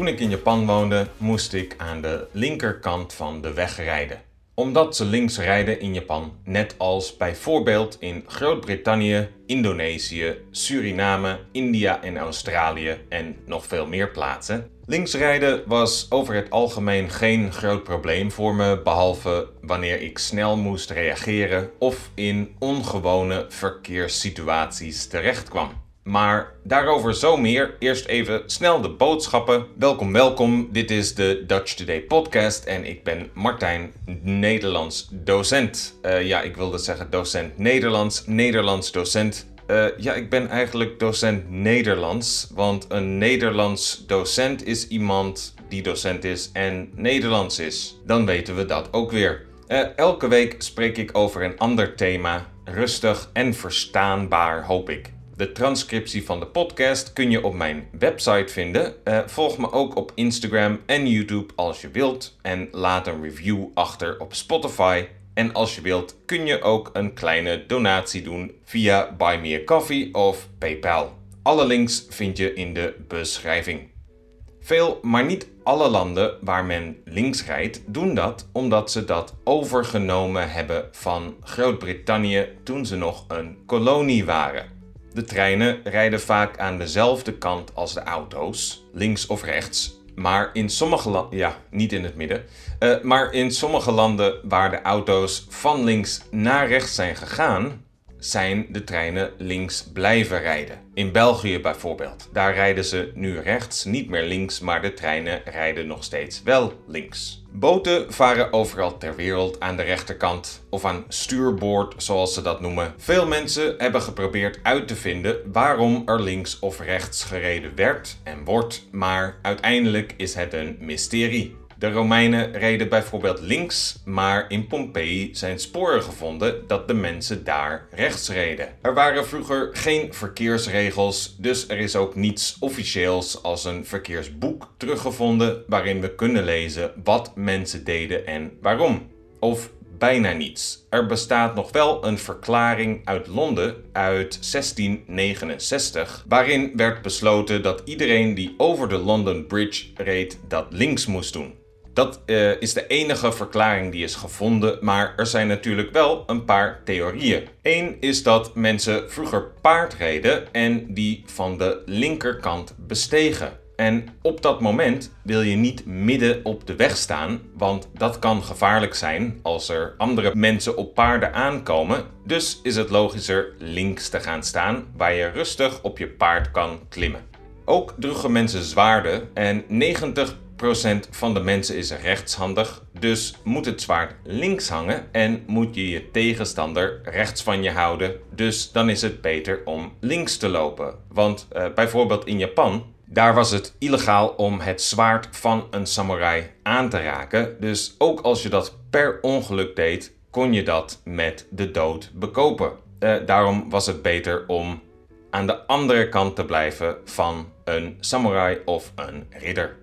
Toen ik in Japan woonde, moest ik aan de linkerkant van de weg rijden. Omdat ze links rijden in Japan, net als bijvoorbeeld in Groot-Brittannië, Indonesië, Suriname, India en Australië en nog veel meer plaatsen. Linksrijden was over het algemeen geen groot probleem voor me, behalve wanneer ik snel moest reageren of in ongewone verkeerssituaties terechtkwam. Maar daarover zo meer. Eerst even snel de boodschappen. Welkom, welkom. Dit is de Dutch Today podcast en ik ben Martijn, Nederlands docent. Uh, ja, ik wilde zeggen docent Nederlands, Nederlands docent. Uh, ja, ik ben eigenlijk docent Nederlands, want een Nederlands docent is iemand die docent is en Nederlands is. Dan weten we dat ook weer. Uh, elke week spreek ik over een ander thema, rustig en verstaanbaar hoop ik. De transcriptie van de podcast kun je op mijn website vinden. Uh, volg me ook op Instagram en YouTube als je wilt. En laat een review achter op Spotify. En als je wilt kun je ook een kleine donatie doen via Buy Me a Coffee of PayPal. Alle links vind je in de beschrijving. Veel, maar niet alle landen waar men links rijdt, doen dat omdat ze dat overgenomen hebben van Groot-Brittannië toen ze nog een kolonie waren. De treinen rijden vaak aan dezelfde kant als de auto's, links of rechts. Maar in sommige landen, ja, niet in het midden. Uh, maar in sommige landen waar de auto's van links naar rechts zijn gegaan, zijn de treinen links blijven rijden. In België bijvoorbeeld. Daar rijden ze nu rechts, niet meer links, maar de treinen rijden nog steeds wel links. Boten varen overal ter wereld aan de rechterkant of aan stuurboord, zoals ze dat noemen. Veel mensen hebben geprobeerd uit te vinden waarom er links of rechts gereden werd en wordt, maar uiteindelijk is het een mysterie. De Romeinen reden bijvoorbeeld links, maar in Pompeii zijn sporen gevonden dat de mensen daar rechts reden. Er waren vroeger geen verkeersregels, dus er is ook niets officieels als een verkeersboek teruggevonden waarin we kunnen lezen wat mensen deden en waarom. Of bijna niets. Er bestaat nog wel een verklaring uit Londen uit 1669, waarin werd besloten dat iedereen die over de London Bridge reed dat links moest doen. Dat uh, is de enige verklaring die is gevonden, maar er zijn natuurlijk wel een paar theorieën. Eén is dat mensen vroeger paard reden en die van de linkerkant bestegen. En op dat moment wil je niet midden op de weg staan, want dat kan gevaarlijk zijn als er andere mensen op paarden aankomen. Dus is het logischer links te gaan staan, waar je rustig op je paard kan klimmen. Ook droegen mensen zwaarden en 90 van de mensen is rechtshandig, dus moet het zwaard links hangen en moet je je tegenstander rechts van je houden. Dus dan is het beter om links te lopen. Want uh, bijvoorbeeld in Japan, daar was het illegaal om het zwaard van een samurai aan te raken. Dus ook als je dat per ongeluk deed, kon je dat met de dood bekopen. Uh, daarom was het beter om aan de andere kant te blijven van een samurai of een ridder.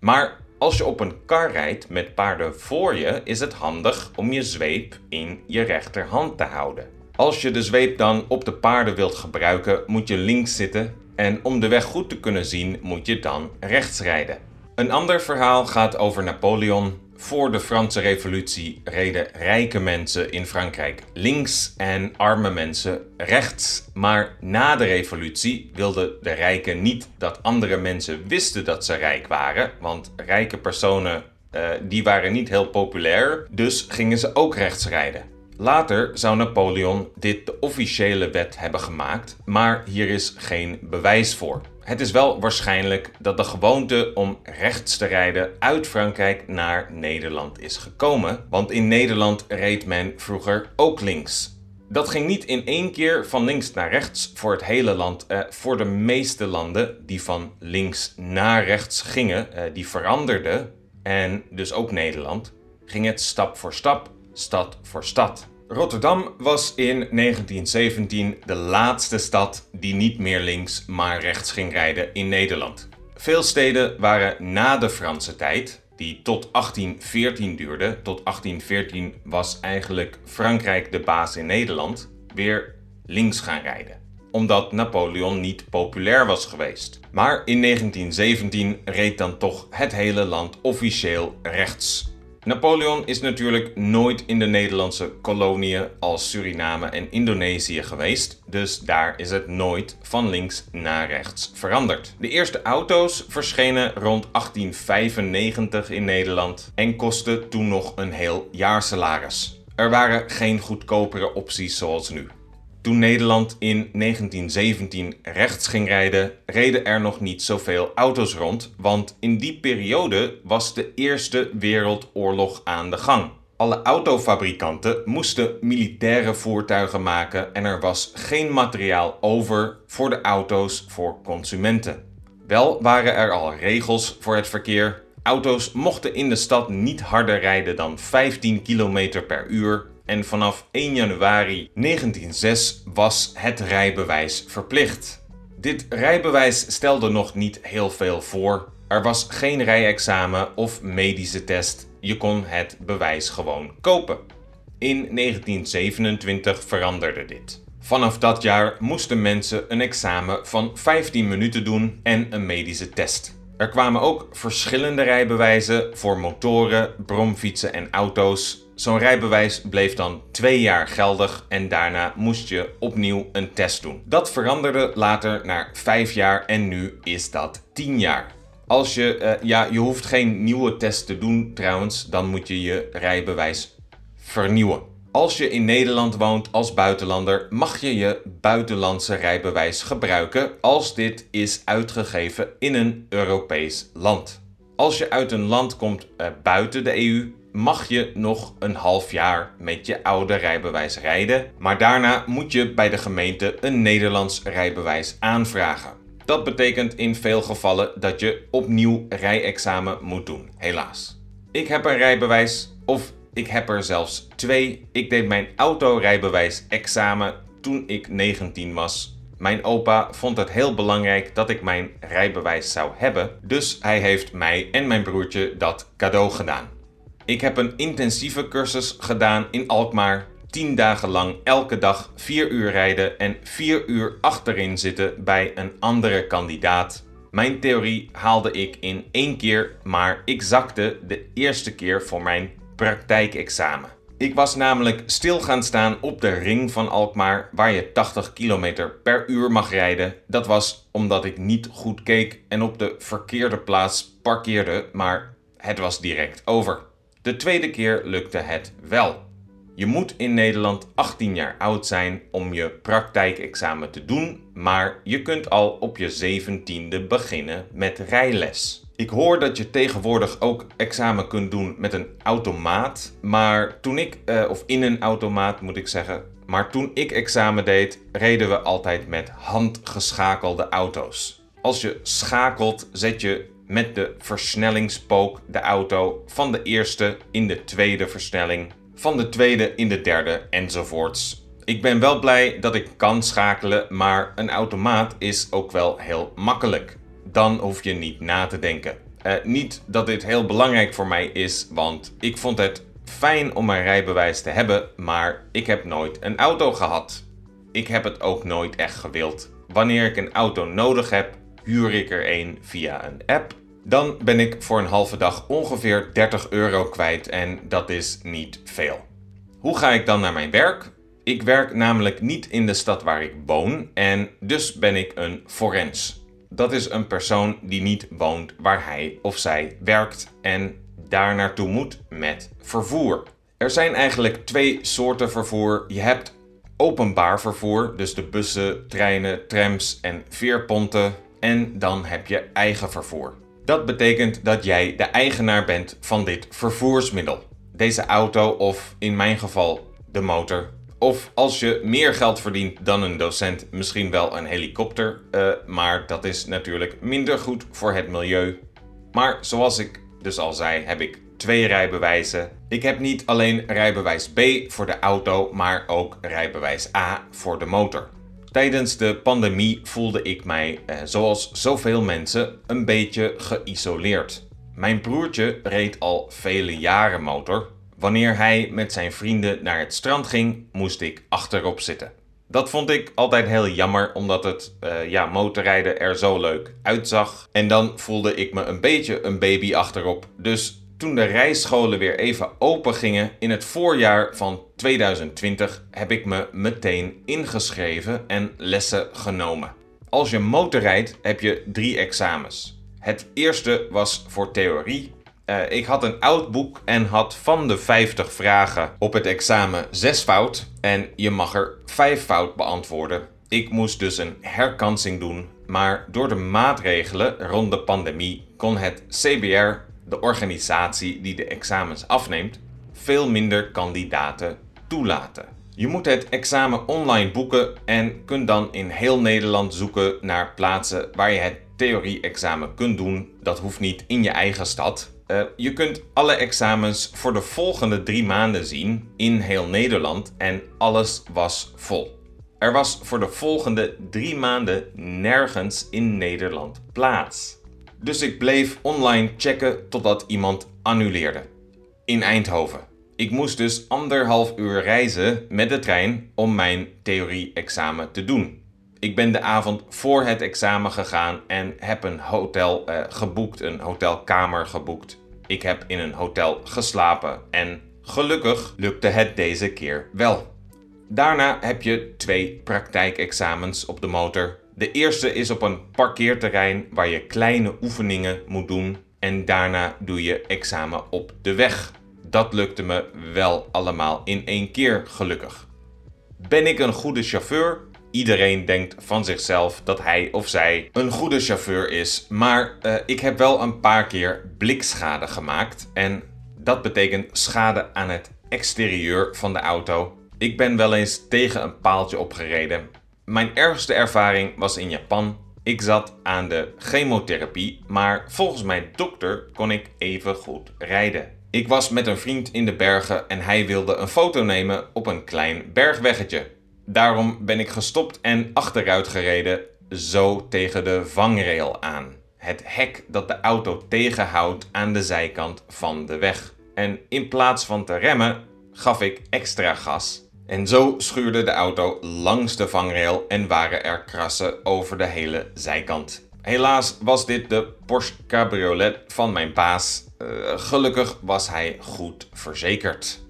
Maar als je op een kar rijdt met paarden voor je, is het handig om je zweep in je rechterhand te houden. Als je de zweep dan op de paarden wilt gebruiken, moet je links zitten en om de weg goed te kunnen zien, moet je dan rechts rijden. Een ander verhaal gaat over Napoleon voor de Franse Revolutie reden rijke mensen in Frankrijk links en arme mensen rechts. Maar na de revolutie wilden de rijken niet dat andere mensen wisten dat ze rijk waren, want rijke personen uh, die waren niet heel populair, dus gingen ze ook rechts rijden. Later zou Napoleon dit de officiële wet hebben gemaakt, maar hier is geen bewijs voor. Het is wel waarschijnlijk dat de gewoonte om rechts te rijden uit Frankrijk naar Nederland is gekomen, want in Nederland reed men vroeger ook links. Dat ging niet in één keer van links naar rechts voor het hele land. Eh, voor de meeste landen die van links naar rechts gingen, eh, die veranderden, en dus ook Nederland, ging het stap voor stap, stad voor stad. Rotterdam was in 1917 de laatste stad die niet meer links maar rechts ging rijden in Nederland. Veel steden waren na de Franse tijd, die tot 1814 duurde, tot 1814 was eigenlijk Frankrijk de baas in Nederland, weer links gaan rijden. omdat Napoleon niet populair was geweest. Maar in 1917 reed dan toch het hele land officieel rechts. Napoleon is natuurlijk nooit in de Nederlandse koloniën als Suriname en Indonesië geweest, dus daar is het nooit van links naar rechts veranderd. De eerste auto's verschenen rond 1895 in Nederland en kostten toen nog een heel jaarsalaris. Er waren geen goedkopere opties zoals nu. Toen Nederland in 1917 rechts ging rijden, reden er nog niet zoveel auto's rond, want in die periode was de Eerste Wereldoorlog aan de gang. Alle autofabrikanten moesten militaire voertuigen maken en er was geen materiaal over voor de auto's voor consumenten. Wel waren er al regels voor het verkeer. Auto's mochten in de stad niet harder rijden dan 15 km per uur en vanaf 1 januari 1906 was het rijbewijs verplicht. Dit rijbewijs stelde nog niet heel veel voor. Er was geen rijexamen of medische test. Je kon het bewijs gewoon kopen. In 1927 veranderde dit. Vanaf dat jaar moesten mensen een examen van 15 minuten doen en een medische test. Er kwamen ook verschillende rijbewijzen voor motoren, bromfietsen en auto's. Zo'n rijbewijs bleef dan twee jaar geldig en daarna moest je opnieuw een test doen. Dat veranderde later naar vijf jaar en nu is dat tien jaar. Als je, uh, ja, je hoeft geen nieuwe test te doen trouwens, dan moet je je rijbewijs vernieuwen. Als je in Nederland woont als buitenlander, mag je je buitenlandse rijbewijs gebruiken als dit is uitgegeven in een Europees land. Als je uit een land komt uh, buiten de EU, mag je nog een half jaar met je oude rijbewijs rijden, maar daarna moet je bij de gemeente een Nederlands rijbewijs aanvragen. Dat betekent in veel gevallen dat je opnieuw rijexamen moet doen, helaas. Ik heb een rijbewijs, of ik heb er zelfs twee. Ik deed mijn autorijbewijs examen toen ik 19 was. Mijn opa vond het heel belangrijk dat ik mijn rijbewijs zou hebben, dus hij heeft mij en mijn broertje dat cadeau gedaan. Ik heb een intensieve cursus gedaan in Alkmaar. 10 dagen lang elke dag 4 uur rijden en 4 uur achterin zitten bij een andere kandidaat. Mijn theorie haalde ik in één keer, maar ik zakte de eerste keer voor mijn praktijkexamen. Ik was namelijk stil gaan staan op de ring van Alkmaar, waar je 80 km per uur mag rijden. Dat was omdat ik niet goed keek en op de verkeerde plaats parkeerde, maar het was direct over. De tweede keer lukte het wel. Je moet in Nederland 18 jaar oud zijn om je praktijkexamen te doen, maar je kunt al op je 17e beginnen met rijles. Ik hoor dat je tegenwoordig ook examen kunt doen met een automaat, maar toen ik, eh, of in een automaat moet ik zeggen, maar toen ik examen deed, reden we altijd met handgeschakelde auto's. Als je schakelt, zet je met de versnellingspook de auto van de eerste in de tweede versnelling, van de tweede in de derde enzovoorts. Ik ben wel blij dat ik kan schakelen, maar een automaat is ook wel heel makkelijk. Dan hoef je niet na te denken. Uh, niet dat dit heel belangrijk voor mij is, want ik vond het fijn om een rijbewijs te hebben, maar ik heb nooit een auto gehad. Ik heb het ook nooit echt gewild. Wanneer ik een auto nodig heb, huur ik er een via een app. Dan ben ik voor een halve dag ongeveer 30 euro kwijt en dat is niet veel. Hoe ga ik dan naar mijn werk? Ik werk namelijk niet in de stad waar ik woon en dus ben ik een forens. Dat is een persoon die niet woont waar hij of zij werkt en daar naartoe moet met vervoer. Er zijn eigenlijk twee soorten vervoer. Je hebt openbaar vervoer, dus de bussen, treinen, trams en veerponten. En dan heb je eigen vervoer. Dat betekent dat jij de eigenaar bent van dit vervoersmiddel. Deze auto of in mijn geval de motor. Of als je meer geld verdient dan een docent, misschien wel een helikopter. Uh, maar dat is natuurlijk minder goed voor het milieu. Maar zoals ik dus al zei, heb ik twee rijbewijzen. Ik heb niet alleen rijbewijs B voor de auto, maar ook rijbewijs A voor de motor. Tijdens de pandemie voelde ik mij, eh, zoals zoveel mensen, een beetje geïsoleerd. Mijn broertje reed al vele jaren motor. Wanneer hij met zijn vrienden naar het strand ging, moest ik achterop zitten. Dat vond ik altijd heel jammer, omdat het uh, ja, motorrijden er zo leuk uitzag. En dan voelde ik me een beetje een baby achterop. Dus toen de rijscholen weer even open gingen in het voorjaar van 2020, heb ik me meteen ingeschreven en lessen genomen. Als je motorrijdt heb je drie examens. Het eerste was voor theorie. Uh, ik had een oud boek en had van de 50 vragen op het examen 6 fout. En je mag er 5 fout beantwoorden. Ik moest dus een herkansing doen. Maar door de maatregelen rond de pandemie kon het CBR, de organisatie die de examens afneemt, veel minder kandidaten toelaten. Je moet het examen online boeken en kunt dan in heel Nederland zoeken naar plaatsen waar je het theorie-examen kunt doen. Dat hoeft niet in je eigen stad. Uh, je kunt alle examens voor de volgende drie maanden zien in heel Nederland en alles was vol. Er was voor de volgende drie maanden nergens in Nederland plaats. Dus ik bleef online checken totdat iemand annuleerde. In Eindhoven. Ik moest dus anderhalf uur reizen met de trein om mijn theorie-examen te doen. Ik ben de avond voor het examen gegaan en heb een hotel uh, geboekt, een hotelkamer geboekt. Ik heb in een hotel geslapen en gelukkig lukte het deze keer wel. Daarna heb je twee praktijkexamens op de motor. De eerste is op een parkeerterrein waar je kleine oefeningen moet doen en daarna doe je examen op de weg. Dat lukte me wel allemaal in één keer gelukkig. Ben ik een goede chauffeur? Iedereen denkt van zichzelf dat hij of zij een goede chauffeur is. Maar uh, ik heb wel een paar keer blikschade gemaakt. En dat betekent schade aan het exterieur van de auto. Ik ben wel eens tegen een paaltje opgereden. Mijn ergste ervaring was in Japan. Ik zat aan de chemotherapie, maar volgens mijn dokter kon ik even goed rijden. Ik was met een vriend in de bergen en hij wilde een foto nemen op een klein bergweggetje. Daarom ben ik gestopt en achteruit gereden, zo tegen de vangrail aan. Het hek dat de auto tegenhoudt aan de zijkant van de weg. En in plaats van te remmen, gaf ik extra gas. En zo schuurde de auto langs de vangrail en waren er krassen over de hele zijkant. Helaas was dit de Porsche Cabriolet van mijn baas. Uh, gelukkig was hij goed verzekerd.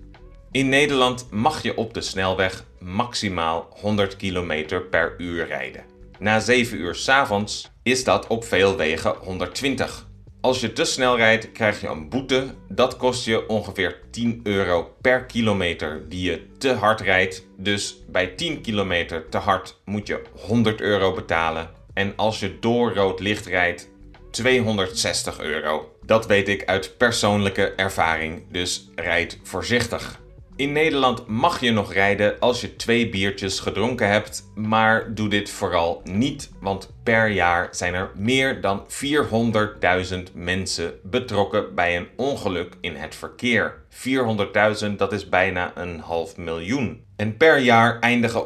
In Nederland mag je op de snelweg maximaal 100 km per uur rijden. Na 7 uur s avonds is dat op veel wegen 120. Als je te snel rijdt, krijg je een boete. Dat kost je ongeveer 10 euro per kilometer die je te hard rijdt. Dus bij 10 kilometer te hard moet je 100 euro betalen. En als je door rood licht rijdt, 260 euro. Dat weet ik uit persoonlijke ervaring, dus rijd voorzichtig. In Nederland mag je nog rijden als je twee biertjes gedronken hebt, maar doe dit vooral niet, want per jaar zijn er meer dan 400.000 mensen betrokken bij een ongeluk in het verkeer. 400.000, dat is bijna een half miljoen. En per jaar eindigen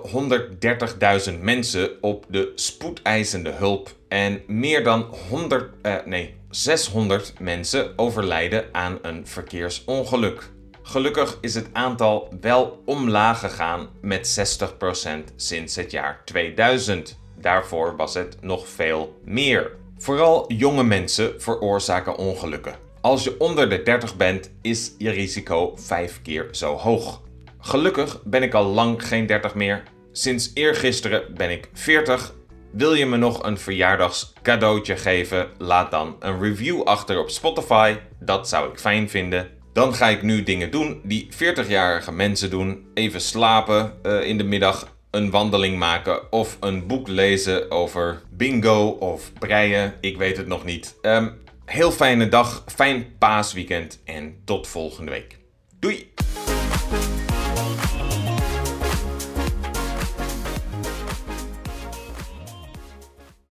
130.000 mensen op de spoedeisende hulp en meer dan 100, eh, nee, 600 mensen overlijden aan een verkeersongeluk. Gelukkig is het aantal wel omlaag gegaan met 60% sinds het jaar 2000. Daarvoor was het nog veel meer. Vooral jonge mensen veroorzaken ongelukken. Als je onder de 30 bent, is je risico 5 keer zo hoog. Gelukkig ben ik al lang geen 30 meer. Sinds eergisteren ben ik 40. Wil je me nog een verjaardagscadeautje geven? Laat dan een review achter op Spotify. Dat zou ik fijn vinden. Dan ga ik nu dingen doen die 40-jarige mensen doen. Even slapen uh, in de middag, een wandeling maken of een boek lezen over bingo of breien. Ik weet het nog niet. Um, heel fijne dag, fijn paasweekend en tot volgende week. Doei!